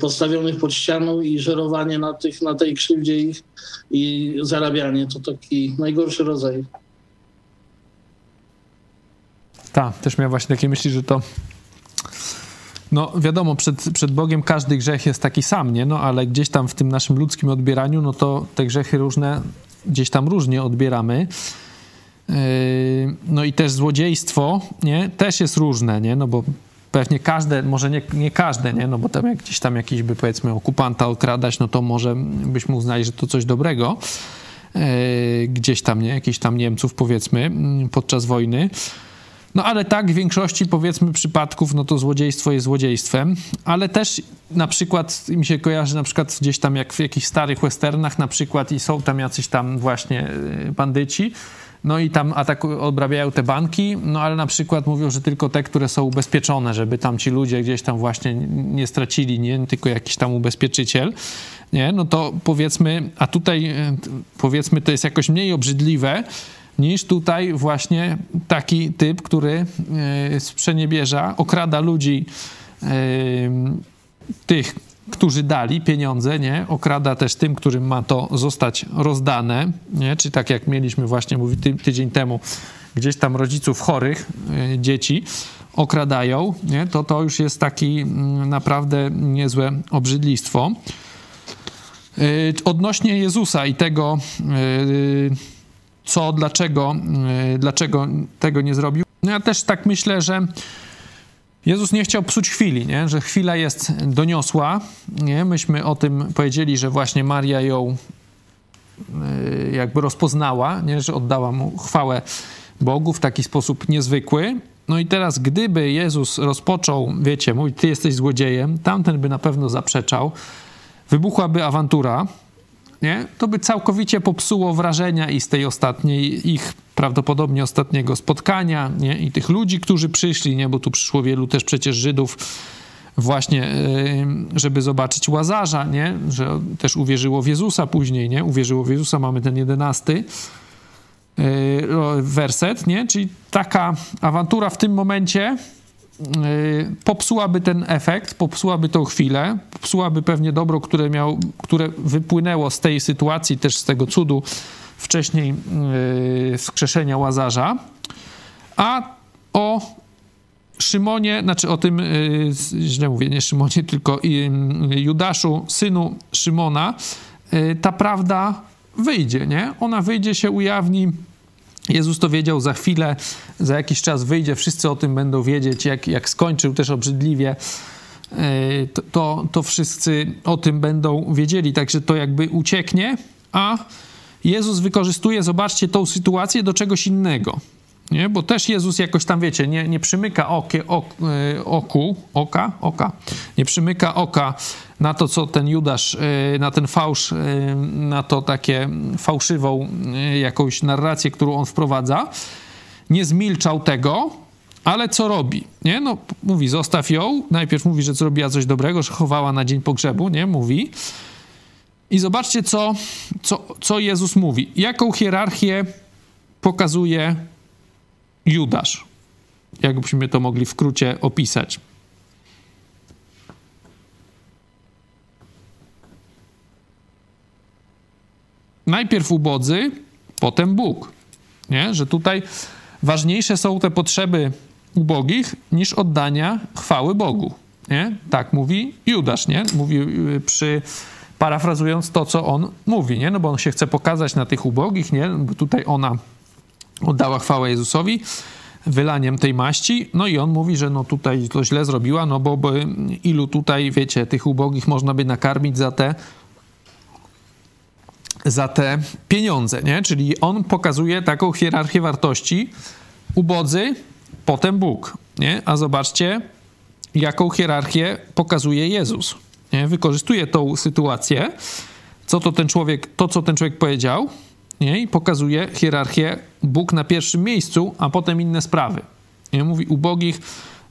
postawionych pod ścianą i żerowanie na, tych, na tej krzywdzie ich i zarabianie. To taki najgorszy rodzaj. Tak, też miałem właśnie takie myśli, że to no wiadomo, przed, przed Bogiem każdy grzech jest taki sam, nie? No ale gdzieś tam w tym naszym ludzkim odbieraniu, no to te grzechy różne gdzieś tam różnie odbieramy. Yy, no i też złodziejstwo, nie? Też jest różne, nie? No bo pewnie każde, może nie, nie każde, nie? No bo tam jak gdzieś tam jakiś by powiedzmy okupanta okradać, no to może byśmy uznali, że to coś dobrego. Yy, gdzieś tam, nie? Jakichś tam Niemców powiedzmy mm, podczas wojny. No ale tak, w większości powiedzmy przypadków, no to złodziejstwo jest złodziejstwem, ale też na przykład mi się kojarzy na przykład gdzieś tam jak w jakichś starych westernach na przykład i są tam jacyś tam właśnie y, bandyci, no i tam atakują, obrabiają te banki, no ale na przykład mówią, że tylko te, które są ubezpieczone, żeby tam ci ludzie gdzieś tam właśnie nie stracili, nie? Tylko jakiś tam ubezpieczyciel, nie, no to powiedzmy, a tutaj y, powiedzmy to jest jakoś mniej obrzydliwe, niż tutaj właśnie taki typ, który e, sprzeniebierza, okrada ludzi e, tych, którzy dali pieniądze, nie? Okrada też tym, którym ma to zostać rozdane, nie? Czy tak jak mieliśmy właśnie, mówi ty, tydzień temu, gdzieś tam rodziców chorych, e, dzieci okradają, nie? To to już jest taki mm, naprawdę niezłe obrzydlistwo. Odnośnie Jezusa i tego co, dlaczego, dlaczego tego nie zrobił. No ja też tak myślę, że Jezus nie chciał psuć chwili, nie? że chwila jest doniosła. Nie? Myśmy o tym powiedzieli, że właśnie Maria ją y, jakby rozpoznała, nie? że oddała mu chwałę Bogu w taki sposób niezwykły. No i teraz, gdyby Jezus rozpoczął, wiecie, mówi, ty jesteś złodziejem, tamten by na pewno zaprzeczał, wybuchłaby awantura, nie? to by całkowicie popsuło wrażenia i z tej ostatniej, ich prawdopodobnie ostatniego spotkania, nie? i tych ludzi, którzy przyszli, nie? bo tu przyszło wielu też przecież Żydów, właśnie, żeby zobaczyć Łazarza, nie? że też uwierzyło w Jezusa później, nie? uwierzyło w Jezusa, mamy ten jedenasty yy, werset, nie? czyli taka awantura w tym momencie popsułaby ten efekt, popsułaby tą chwilę, popsułaby pewnie dobro, które, miał, które wypłynęło z tej sytuacji, też z tego cudu wcześniej yy, wskrzeszenia Łazarza. A o Szymonie, znaczy o tym, yy, źle mówię, nie Szymonie, [LAUGHS] tylko Judaszu, synu Szymona, y, ta prawda wyjdzie, nie? Ona wyjdzie, się ujawni Jezus to wiedział za chwilę, za jakiś czas wyjdzie, wszyscy o tym będą wiedzieć, jak, jak skończył też obrzydliwie, e, to, to, wszyscy o tym będą wiedzieli, także to jakby ucieknie, a Jezus wykorzystuje, zobaczcie, tą sytuację do czegoś innego. Nie? Bo też Jezus jakoś tam, wiecie, nie, nie przymyka okie, ok, e, oku, oka, oka, nie przymyka oka na to, co ten Judasz, e, na ten fałsz, e, na to takie fałszywą jakąś narrację, którą on wprowadza. Nie zmilczał tego, ale co robi? Nie? No, mówi, zostaw ją. Najpierw mówi, że zrobiła coś dobrego, że chowała na dzień pogrzebu, nie? Mówi. I zobaczcie, co, co, co Jezus mówi. Jaką hierarchię pokazuje Judasz. Jakbyśmy to mogli w skrócie opisać. Najpierw ubodzy, potem Bóg. Nie? Że tutaj ważniejsze są te potrzeby ubogich niż oddania chwały Bogu. Nie? Tak mówi Judasz, nie? Mówi y, przy parafrazując to, co on mówi, nie? No bo on się chce pokazać na tych ubogich, nie? Bo tutaj ona oddała chwałę Jezusowi wylaniem tej maści, no i on mówi, że no tutaj to źle zrobiła, no bo, bo ilu tutaj, wiecie, tych ubogich można by nakarmić za te za te pieniądze, nie? Czyli on pokazuje taką hierarchię wartości ubodzy, potem Bóg, nie? A zobaczcie, jaką hierarchię pokazuje Jezus, nie? Wykorzystuje tą sytuację, co to ten człowiek, to co ten człowiek powiedział, nie? i pokazuje hierarchię Bóg na pierwszym miejscu, a potem inne sprawy. Nie? Mówi, ubogich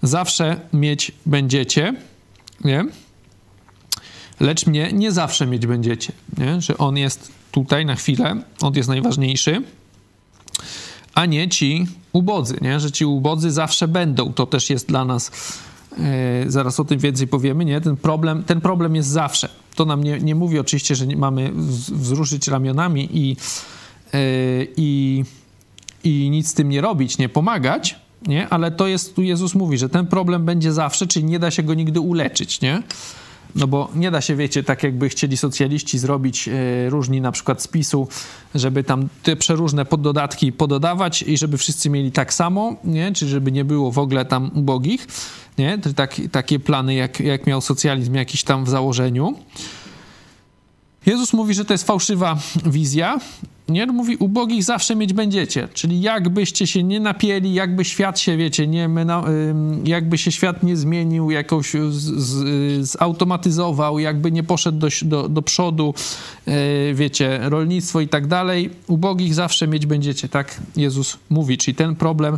zawsze mieć będziecie, nie? lecz mnie nie zawsze mieć będziecie. Nie? Że On jest tutaj na chwilę, On jest najważniejszy, a nie ci ubodzy, nie? że ci ubodzy zawsze będą. To też jest dla nas, e, zaraz o tym więcej powiemy, nie? Ten problem, ten problem jest zawsze. To nam nie, nie mówi oczywiście, że mamy wzruszyć ramionami i i, i nic z tym nie robić, nie pomagać, nie? Ale to jest, tu Jezus mówi, że ten problem będzie zawsze, czyli nie da się go nigdy uleczyć, nie? No bo nie da się, wiecie, tak jakby chcieli socjaliści zrobić e, różni na przykład spisu, żeby tam te przeróżne poddodatki pododawać i żeby wszyscy mieli tak samo, nie? Czy żeby nie było w ogóle tam ubogich, nie? Tak, takie plany, jak, jak miał socjalizm jakiś tam w założeniu. Jezus mówi, że to jest fałszywa wizja. Nie mówi, ubogich zawsze mieć będziecie. Czyli jakbyście się nie napieli, jakby świat się, wiecie, nie, jakby się świat nie zmienił, jakoś z, z, zautomatyzował, jakby nie poszedł do, do, do przodu, e, wiecie, rolnictwo i tak dalej, ubogich zawsze mieć będziecie. Tak Jezus mówi. Czyli ten problem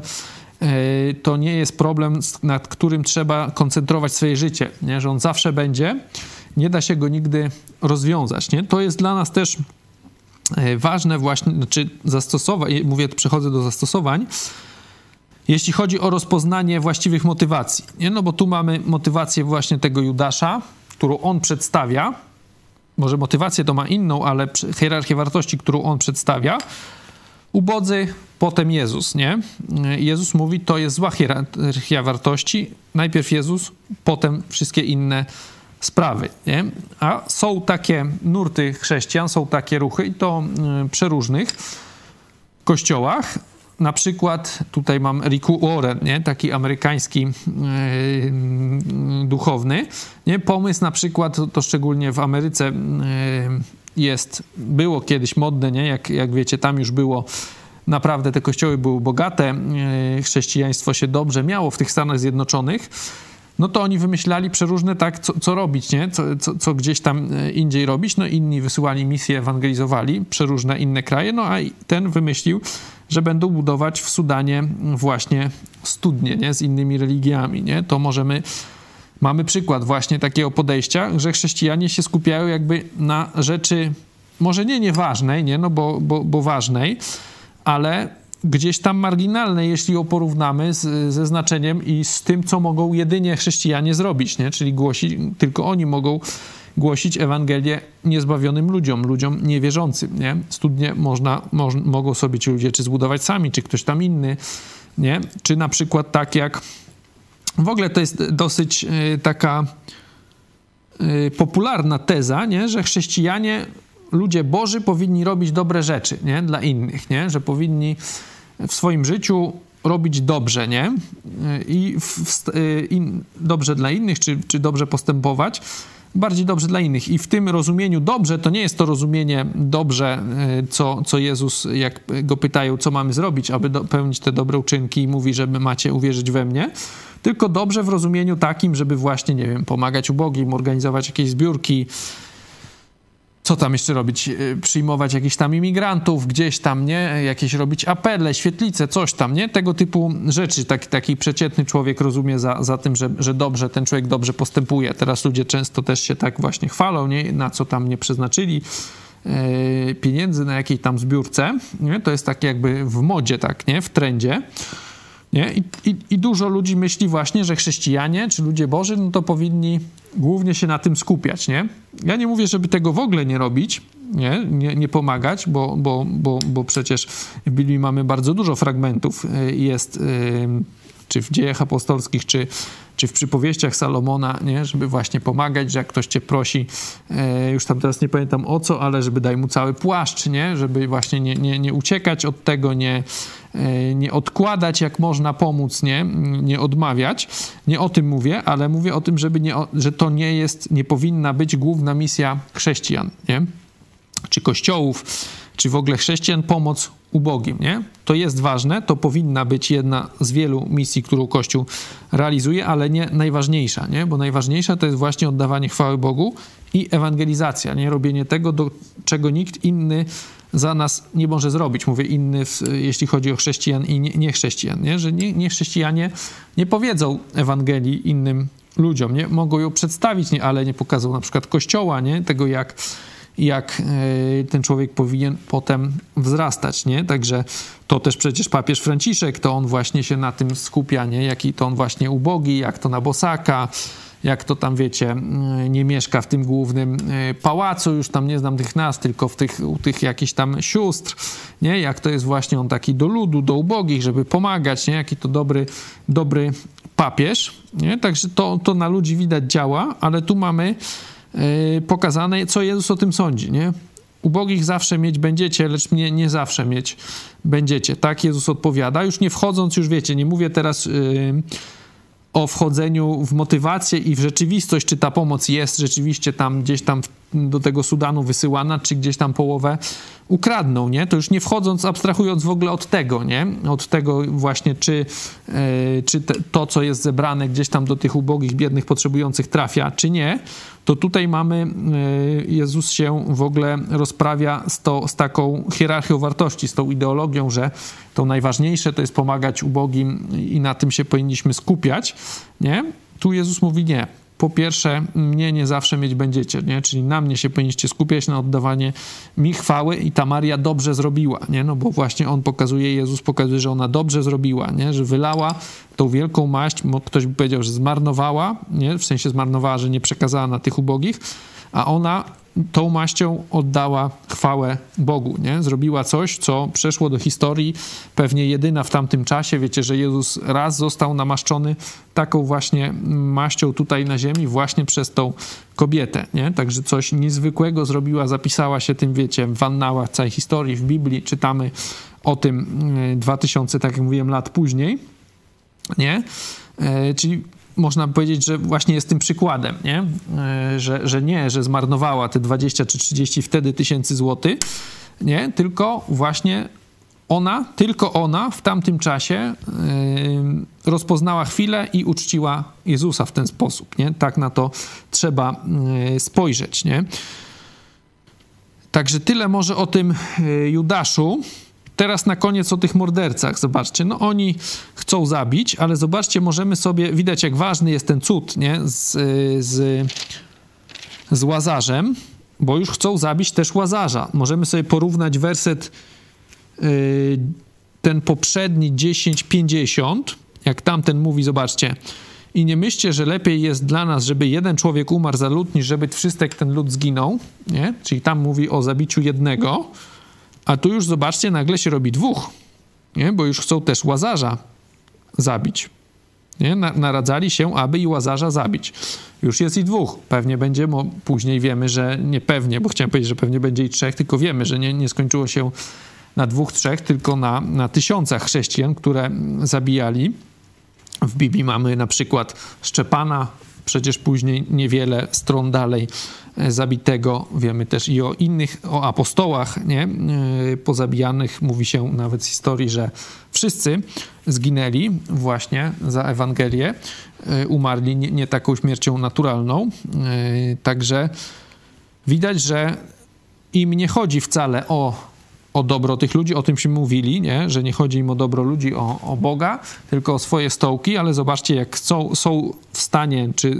e, to nie jest problem, nad którym trzeba koncentrować swoje życie, nie? że on zawsze będzie nie da się go nigdy rozwiązać. Nie? To jest dla nas też ważne właśnie, znaczy zastosować, mówię, przechodzę do zastosowań, jeśli chodzi o rozpoznanie właściwych motywacji. Nie? No bo tu mamy motywację właśnie tego Judasza, którą on przedstawia. Może motywację to ma inną, ale hierarchię wartości, którą on przedstawia. Ubodzy, potem Jezus, nie? E, Jezus mówi, to jest zła hierarchia wartości. Najpierw Jezus, potem wszystkie inne sprawy. Nie? A są takie nurty chrześcijan, są takie ruchy i to y, przeróżnych kościołach. Na przykład tutaj mam Riku Warren, nie? taki amerykański yy, duchowny. Nie? Pomysł na przykład, to szczególnie w Ameryce yy, jest, było kiedyś modne, nie? Jak, jak wiecie, tam już było naprawdę te kościoły były bogate, yy, chrześcijaństwo się dobrze miało w tych Stanach Zjednoczonych no to oni wymyślali przeróżne tak, co, co robić, nie? Co, co, co, gdzieś tam e, indziej robić. No inni wysyłali misje, ewangelizowali przeróżne inne kraje, no a ten wymyślił, że będą budować w Sudanie właśnie studnie, nie? Z innymi religiami, nie? To możemy... Mamy przykład właśnie takiego podejścia, że chrześcijanie się skupiają jakby na rzeczy może nie nieważnej, nie? No bo, bo, bo ważnej, ale gdzieś tam marginalne, jeśli ją porównamy z, ze znaczeniem i z tym, co mogą jedynie chrześcijanie zrobić, nie? czyli głosić, tylko oni mogą głosić Ewangelię niezbawionym ludziom, ludziom niewierzącym. Nie? Studnie można, moż, mogą sobie ci ludzie czy zbudować sami, czy ktoś tam inny, nie? czy na przykład tak jak w ogóle to jest dosyć y, taka y, popularna teza, nie? że chrześcijanie ludzie Boży powinni robić dobre rzeczy nie? dla innych, nie? że powinni w swoim życiu robić dobrze, nie? I, w, w, i dobrze dla innych, czy, czy dobrze postępować, bardziej dobrze dla innych. I w tym rozumieniu dobrze, to nie jest to rozumienie dobrze, co, co Jezus, jak go pytają, co mamy zrobić, aby do, pełnić te dobre uczynki i mówi, żeby macie uwierzyć we mnie, tylko dobrze w rozumieniu takim, żeby właśnie, nie wiem, pomagać ubogim, organizować jakieś zbiórki, co tam jeszcze robić? Y, przyjmować jakichś tam imigrantów, gdzieś tam, nie? Jakieś robić apele, świetlice, coś tam, nie? Tego typu rzeczy taki, taki przeciętny człowiek rozumie za, za tym, że, że dobrze, ten człowiek dobrze postępuje. Teraz ludzie często też się tak właśnie chwalą, nie? Na co tam nie przeznaczyli yy, pieniędzy na jakiej tam zbiórce, nie? To jest tak jakby w modzie, tak, nie? W trendzie. Nie? I, i, I, dużo ludzi myśli właśnie, że chrześcijanie czy ludzie Boży, no to powinni głównie się na tym skupiać, nie? Ja nie mówię, żeby tego w ogóle nie robić, nie, nie, nie pomagać, bo, bo, bo, bo przecież w Biblii mamy bardzo dużo fragmentów. Y, jest y, czy w dziejach apostolskich, czy, czy w przypowieściach Salomona, nie? żeby właśnie pomagać, że jak ktoś cię prosi, e, już tam teraz nie pamiętam o co, ale żeby daj mu cały płaszcz, nie? żeby właśnie nie, nie, nie uciekać od tego, nie, e, nie odkładać, jak można pomóc, nie? nie odmawiać. Nie o tym mówię, ale mówię o tym, żeby nie, że to nie jest, nie powinna być główna misja chrześcijan, nie? czy kościołów, czy w ogóle chrześcijan pomoc ubogim, nie? To jest ważne, to powinna być jedna z wielu misji, którą Kościół realizuje, ale nie najważniejsza, nie? Bo najważniejsza to jest właśnie oddawanie chwały Bogu i ewangelizacja, nie? Robienie tego, do czego nikt inny za nas nie może zrobić. Mówię inny, jeśli chodzi o chrześcijan i niechrześcijan, nie, nie? Że nie, nie chrześcijanie nie powiedzą Ewangelii innym ludziom, nie? Mogą ją przedstawić, nie? ale nie pokażą na przykład Kościoła, nie? Tego jak jak e, ten człowiek powinien potem wzrastać, nie? Także to też przecież papież Franciszek, to on właśnie się na tym skupia, nie? Jaki to on właśnie ubogi, jak to na bosaka, jak to tam, wiecie, nie mieszka w tym głównym e, pałacu, już tam nie znam tych nazw, tylko w tych, u tych jakichś tam sióstr, nie? Jak to jest właśnie on taki do ludu, do ubogich, żeby pomagać, nie? Jaki to dobry, dobry papież, nie? Także to, to na ludzi widać działa, ale tu mamy pokazane, co Jezus o tym sądzi, nie? Ubogich zawsze mieć będziecie, lecz mnie nie zawsze mieć będziecie. Tak Jezus odpowiada. Już nie wchodząc, już wiecie, nie mówię teraz yy, o wchodzeniu w motywację i w rzeczywistość, czy ta pomoc jest rzeczywiście tam gdzieś tam do tego Sudanu wysyłana, czy gdzieś tam połowę ukradną, nie? To już nie wchodząc, abstrahując w ogóle od tego, nie? Od tego właśnie, czy, yy, czy te, to, co jest zebrane gdzieś tam do tych ubogich, biednych, potrzebujących trafia, czy nie, to tutaj mamy, yy, Jezus się w ogóle rozprawia z, to, z taką hierarchią wartości, z tą ideologią, że to najważniejsze to jest pomagać ubogim i na tym się powinniśmy skupiać, nie? Tu Jezus mówi nie po pierwsze, mnie nie zawsze mieć będziecie, nie? czyli na mnie się powinniście skupiać, na oddawanie mi chwały i ta Maria dobrze zrobiła, nie? no bo właśnie on pokazuje, Jezus pokazuje, że ona dobrze zrobiła, nie? że wylała tą wielką maść, ktoś by powiedział, że zmarnowała, nie? w sensie zmarnowała, że nie przekazała na tych ubogich, a ona tą maścią oddała chwałę Bogu, nie? Zrobiła coś, co przeszło do historii, pewnie jedyna w tamtym czasie. Wiecie, że Jezus raz został namaszczony taką właśnie maścią tutaj na ziemi właśnie przez tą kobietę, nie? Także coś niezwykłego zrobiła, zapisała się tym, wiecie, w annałach całej historii, w Biblii, czytamy o tym 2000, y, tak jak mówiłem, lat później, nie? E, czyli można powiedzieć, że właśnie jest tym przykładem, nie? E, że, że nie, że zmarnowała te 20 czy 30 wtedy tysięcy złotych, nie? Tylko właśnie ona, tylko ona w tamtym czasie yy, rozpoznała chwilę i uczciła Jezusa w ten sposób, nie? Tak na to trzeba yy, spojrzeć, nie? Także tyle może o tym Judaszu. Teraz na koniec o tych mordercach. Zobaczcie, no oni chcą zabić, ale zobaczcie, możemy sobie, widać jak ważny jest ten cud, nie? Z, z, z Łazarzem, bo już chcą zabić też Łazarza. Możemy sobie porównać werset yy, ten poprzedni 10:50, jak tamten mówi, zobaczcie. I nie myślcie, że lepiej jest dla nas, żeby jeden człowiek umarł za lud, niż żeby wszystek ten lud zginął, nie? Czyli tam mówi o zabiciu jednego. A tu już zobaczcie, nagle się robi dwóch, nie? bo już chcą też łazarza zabić. Nie? Naradzali się, aby i łazarza zabić. Już jest i dwóch. Pewnie będzie, później wiemy, że nie pewnie, bo chciałem powiedzieć, że pewnie będzie i trzech, tylko wiemy, że nie, nie skończyło się na dwóch, trzech, tylko na, na tysiącach chrześcijan, które zabijali. W Biblii mamy na przykład Szczepana, przecież później niewiele stron dalej zabitego. Wiemy też i o innych, o apostołach, nie? E, pozabijanych. Mówi się nawet z historii, że wszyscy zginęli właśnie za Ewangelię, e, umarli nie, nie taką śmiercią naturalną. Także widać, że im nie chodzi wcale o o dobro tych ludzi, o tymśmy mówili, nie? że nie chodzi im o dobro ludzi, o, o Boga, tylko o swoje stołki, ale zobaczcie, jak są, są w stanie, czy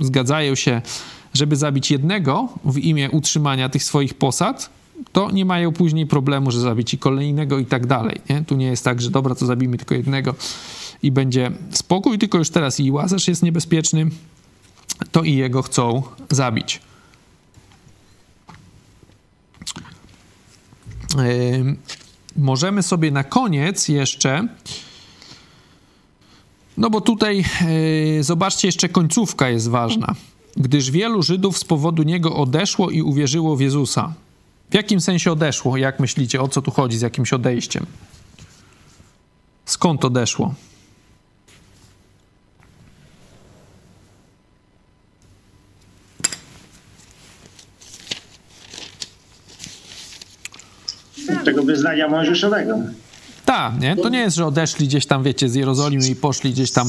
zgadzają się, żeby zabić jednego w imię utrzymania tych swoich posad, to nie mają później problemu, że zabić i kolejnego i tak dalej. Nie? Tu nie jest tak, że dobra, to zabijmy tylko jednego i będzie spokój, tylko już teraz i Łazarz jest niebezpieczny, to i jego chcą zabić. możemy sobie na koniec jeszcze. No bo tutaj yy, zobaczcie, jeszcze końcówka jest ważna. Gdyż wielu Żydów z powodu niego odeszło i uwierzyło w Jezusa. W jakim sensie odeszło? Jak myślicie, o co tu chodzi z jakimś odejściem? Skąd odeszło? tego wyznania mojżeszowego. Tak, nie? To nie jest, że odeszli gdzieś tam, wiecie, z Jerozolimy i poszli gdzieś tam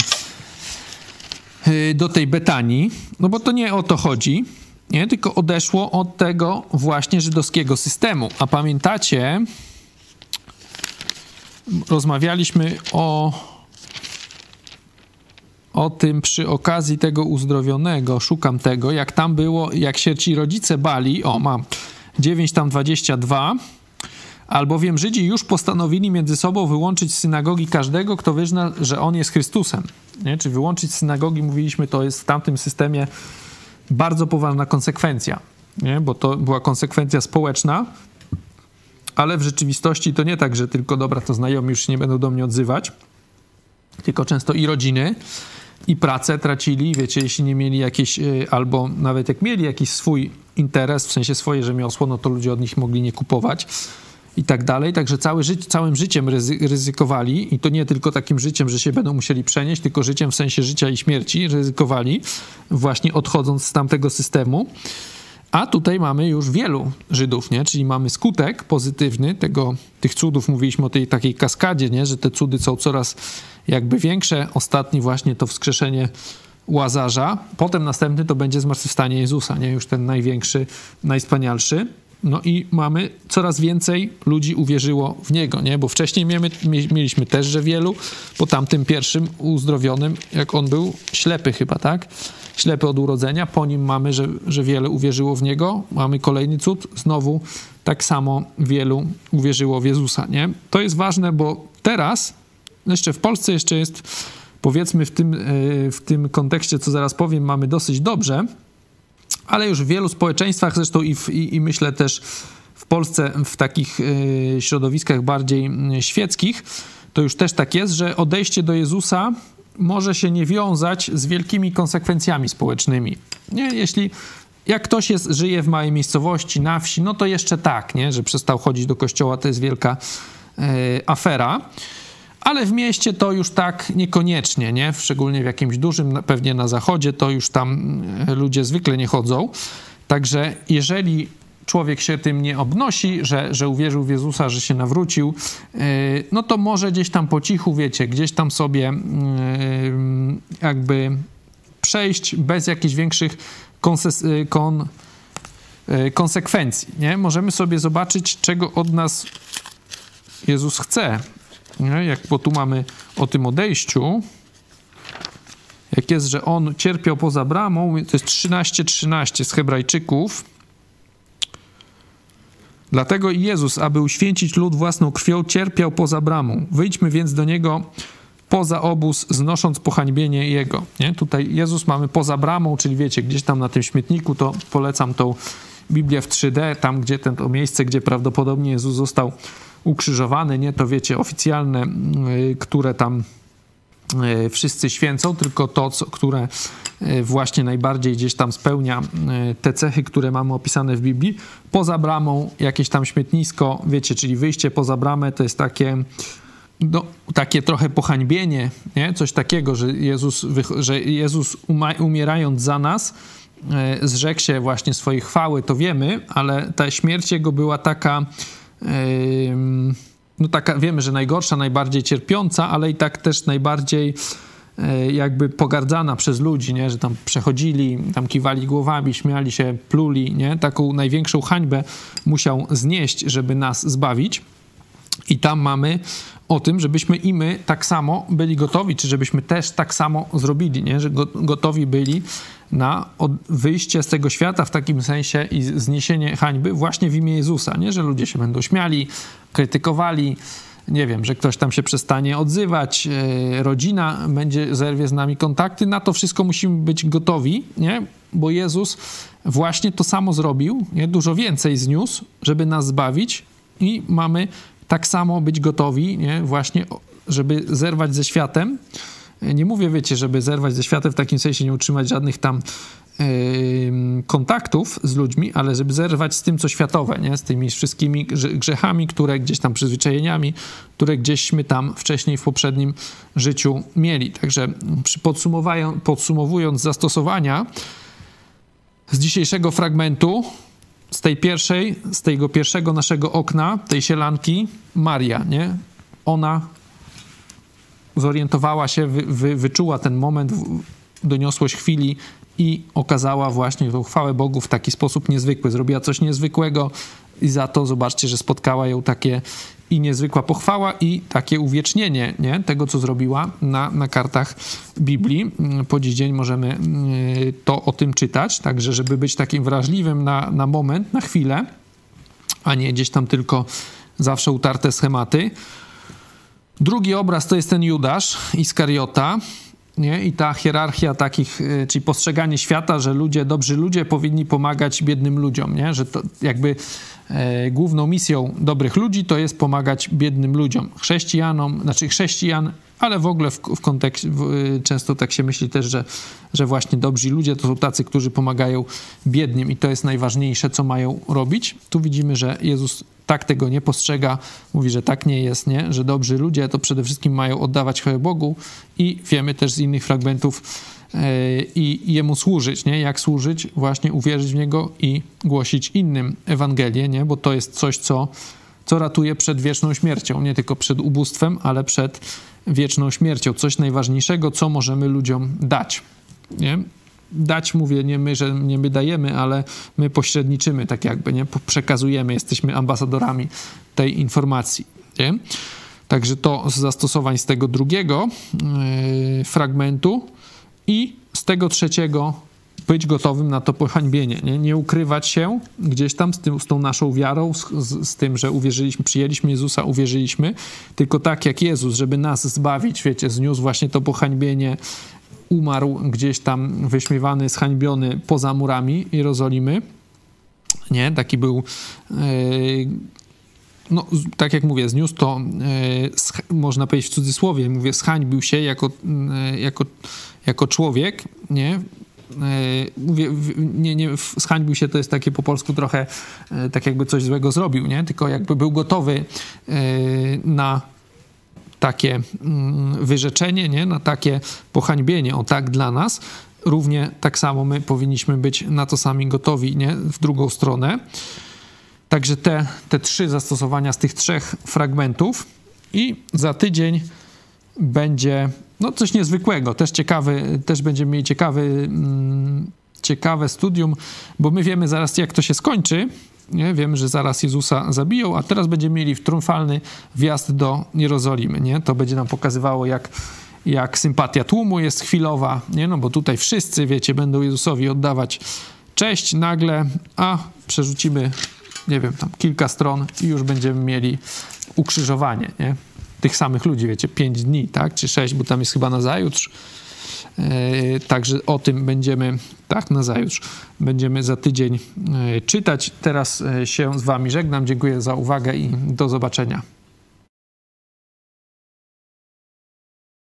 do tej Betanii, no bo to nie o to chodzi, nie? Tylko odeszło od tego właśnie żydowskiego systemu. A pamiętacie, rozmawialiśmy o o tym przy okazji tego uzdrowionego, szukam tego, jak tam było, jak się ci rodzice bali, o mam 9 tam 22, albowiem Żydzi już postanowili między sobą wyłączyć z synagogi każdego, kto wyzna, że on jest Chrystusem. Nie? Czy wyłączyć z synagogi, mówiliśmy, to jest w tamtym systemie bardzo poważna konsekwencja, nie? bo to była konsekwencja społeczna, ale w rzeczywistości to nie tak, że tylko dobra, to znajomi już się nie będą do mnie odzywać, tylko często i rodziny, i pracę tracili, wiecie, jeśli nie mieli jakiejś, y, albo nawet jak mieli jakiś swój interes, w sensie swoje rzemiosło, no to ludzie od nich mogli nie kupować i tak dalej. Także cały ży całym życiem ryzykowali i to nie tylko takim życiem, że się będą musieli przenieść, tylko życiem w sensie życia i śmierci ryzykowali, właśnie odchodząc z tamtego systemu. A tutaj mamy już wielu Żydów, nie? czyli mamy skutek pozytywny tego, tych cudów. Mówiliśmy o tej takiej kaskadzie, nie? że te cudy są coraz jakby większe. Ostatni właśnie to wskrzeszenie Łazarza. Potem następny to będzie zmartwychwstanie Jezusa, nie? już ten największy, najspanialszy. No i mamy coraz więcej ludzi uwierzyło w niego, nie? Bo wcześniej mieliśmy też, że wielu, po tamtym pierwszym uzdrowionym, jak on był ślepy chyba, tak? Ślepy od urodzenia, po nim mamy, że, że wiele uwierzyło w niego. Mamy kolejny cud, znowu tak samo wielu uwierzyło w Jezusa, nie? To jest ważne, bo teraz, jeszcze w Polsce jeszcze jest, powiedzmy w tym, e, w tym kontekście, co zaraz powiem, mamy dosyć dobrze, ale już w wielu społeczeństwach, zresztą i, w, i, i myślę też w Polsce, w takich y, środowiskach bardziej świeckich, to już też tak jest, że odejście do Jezusa może się nie wiązać z wielkimi konsekwencjami społecznymi. Nie? Jeśli jak ktoś jest, żyje w małej miejscowości, na wsi, no to jeszcze tak, nie? że przestał chodzić do kościoła, to jest wielka y, afera ale w mieście to już tak niekoniecznie, nie? Szczególnie w jakimś dużym, pewnie na zachodzie, to już tam e, ludzie zwykle nie chodzą. Także jeżeli człowiek się tym nie obnosi, że, że uwierzył w Jezusa, że się nawrócił, e, no to może gdzieś tam po cichu, wiecie, gdzieś tam sobie e, jakby przejść bez jakichś większych kon, konsekwencji. Nie? Możemy sobie zobaczyć, czego od nas Jezus chce. Nie? Jak, bo tu mamy o tym odejściu. Jak jest, że on cierpiał poza bramą, to jest 13:13 13 z Hebrajczyków. Dlatego Jezus, aby uświęcić lud własną krwią, cierpiał poza bramą. Wyjdźmy więc do niego poza obóz, znosząc pohańbienie jego. Nie? Tutaj Jezus mamy poza bramą, czyli wiecie, gdzieś tam na tym śmietniku, to polecam tą Biblię w 3D, tam gdzie ten, to miejsce, gdzie prawdopodobnie Jezus został ukrzyżowany, nie to wiecie, oficjalne, y, które tam e, wszyscy święcą, tylko to, które e, właśnie najbardziej gdzieś tam spełnia te cechy, które mamy opisane w Biblii. Poza bramą jakieś tam śmietnisko, wiecie, czyli wyjście poza bramę to jest takie no, takie trochę pohańbienie, nie? coś takiego, że Jezus, że Jezus umierając za nas zrzekł się właśnie swojej chwały, to wiemy, ale ta śmierć jego była taka no taka, wiemy, że najgorsza, najbardziej cierpiąca, ale i tak też najbardziej e, jakby pogardzana przez ludzi, nie? że tam przechodzili, tam kiwali głowami, śmiali się, pluli, nie? taką największą hańbę musiał znieść, żeby nas zbawić. I tam mamy o tym, żebyśmy i my tak samo byli gotowi, czy żebyśmy też tak samo zrobili, nie? że gotowi byli na wyjście z tego świata w takim sensie i zniesienie hańby właśnie w imię Jezusa, nie? że ludzie się będą śmiali, krytykowali, nie wiem, że ktoś tam się przestanie odzywać, e, rodzina będzie zerwie z nami kontakty, na to wszystko musimy być gotowi, nie? bo Jezus właśnie to samo zrobił, nie? dużo więcej zniósł, żeby nas zbawić i mamy tak samo być gotowi, nie? właśnie, żeby zerwać ze światem. Nie mówię, wiecie, żeby zerwać ze światem w takim sensie, nie utrzymać żadnych tam kontaktów z ludźmi, ale żeby zerwać z tym, co światowe, nie? z tymi wszystkimi grzechami, które gdzieś tam przyzwyczajeniami, które gdzieśmy tam wcześniej w poprzednim życiu mieli. Także podsumowując zastosowania z dzisiejszego fragmentu, z tej pierwszej, z tego pierwszego naszego okna, tej sielanki, Maria, nie? Ona zorientowała się, wy, wy, wyczuła ten moment, doniosłość chwili i okazała właśnie tą chwałę Bogu w taki sposób niezwykły. Zrobiła coś niezwykłego i za to zobaczcie, że spotkała ją takie i niezwykła pochwała i takie uwiecznienie nie? tego, co zrobiła na, na kartach Biblii. Po dziś dzień możemy y, to o tym czytać, także żeby być takim wrażliwym na, na moment, na chwilę, a nie gdzieś tam tylko zawsze utarte schematy. Drugi obraz to jest ten Judasz Iskariota, nie? I ta hierarchia takich, y, czyli postrzeganie świata, że ludzie, dobrzy ludzie powinni pomagać biednym ludziom, nie? Że to jakby e, główną misją dobrych ludzi to jest pomagać biednym ludziom, chrześcijanom, znaczy chrześcijan, ale w ogóle w, w kontekście, w, y, często tak się myśli też, że, że właśnie dobrzy ludzie to są tacy, którzy pomagają biednym i to jest najważniejsze, co mają robić. Tu widzimy, że Jezus tak tego nie postrzega, mówi, że tak nie jest, nie? że dobrzy ludzie to przede wszystkim mają oddawać chwałę Bogu i wiemy też z innych fragmentów yy, i Jemu służyć, nie? Jak służyć? Właśnie uwierzyć w Niego i głosić innym Ewangelię, nie? Bo to jest coś, co, co ratuje przed wieczną śmiercią, nie tylko przed ubóstwem, ale przed wieczną śmiercią. Coś najważniejszego, co możemy ludziom dać, nie? dać, mówię, nie my, że nie my dajemy, ale my pośredniczymy, tak jakby, nie? Przekazujemy, jesteśmy ambasadorami tej informacji, nie? Także to z zastosowań z tego drugiego yy, fragmentu i z tego trzeciego być gotowym na to pohańbienie, nie, nie ukrywać się gdzieś tam z, tym, z tą naszą wiarą, z, z, tym, że uwierzyliśmy, przyjęliśmy Jezusa, uwierzyliśmy, tylko tak jak Jezus, żeby nas zbawić, wiecie, zniósł właśnie to pohańbienie, umarł gdzieś tam wyśmiewany, zhańbiony poza murami Jerozolimy. Nie, taki był, e, no tak jak mówię, zniósł to, e, można powiedzieć w cudzysłowie, mówię, zhańbił się jako, e, jako, jako człowiek, nie, mówię, nie, nie, zhańbił się, to jest takie po polsku trochę tak jakby coś złego zrobił, nie? Tylko jakby był gotowy na takie mm, wyrzeczenie, nie? na takie pohańbienie, o tak dla nas, równie tak samo my powinniśmy być na to sami gotowi, nie? w drugą stronę. Także te, te trzy zastosowania z tych trzech fragmentów i za tydzień będzie no coś niezwykłego, też ciekawy, też będziemy mieli ciekawy, mm, ciekawe studium, bo my wiemy zaraz jak to się skończy, nie? Wiemy, że zaraz Jezusa zabiją, a teraz będziemy mieli triumfalny wjazd do Jerozolimy. Nie? To będzie nam pokazywało, jak, jak sympatia tłumu jest chwilowa, nie? No bo tutaj wszyscy, wiecie, będą Jezusowi oddawać cześć nagle, a przerzucimy, nie wiem, tam kilka stron i już będziemy mieli ukrzyżowanie, nie? Tych samych ludzi, wiecie, pięć dni, tak? Czy sześć, bo tam jest chyba na zajutrz E, także o tym będziemy, tak, na zajutrz, będziemy za tydzień e, czytać. Teraz e, się z Wami żegnam. Dziękuję za uwagę i do zobaczenia.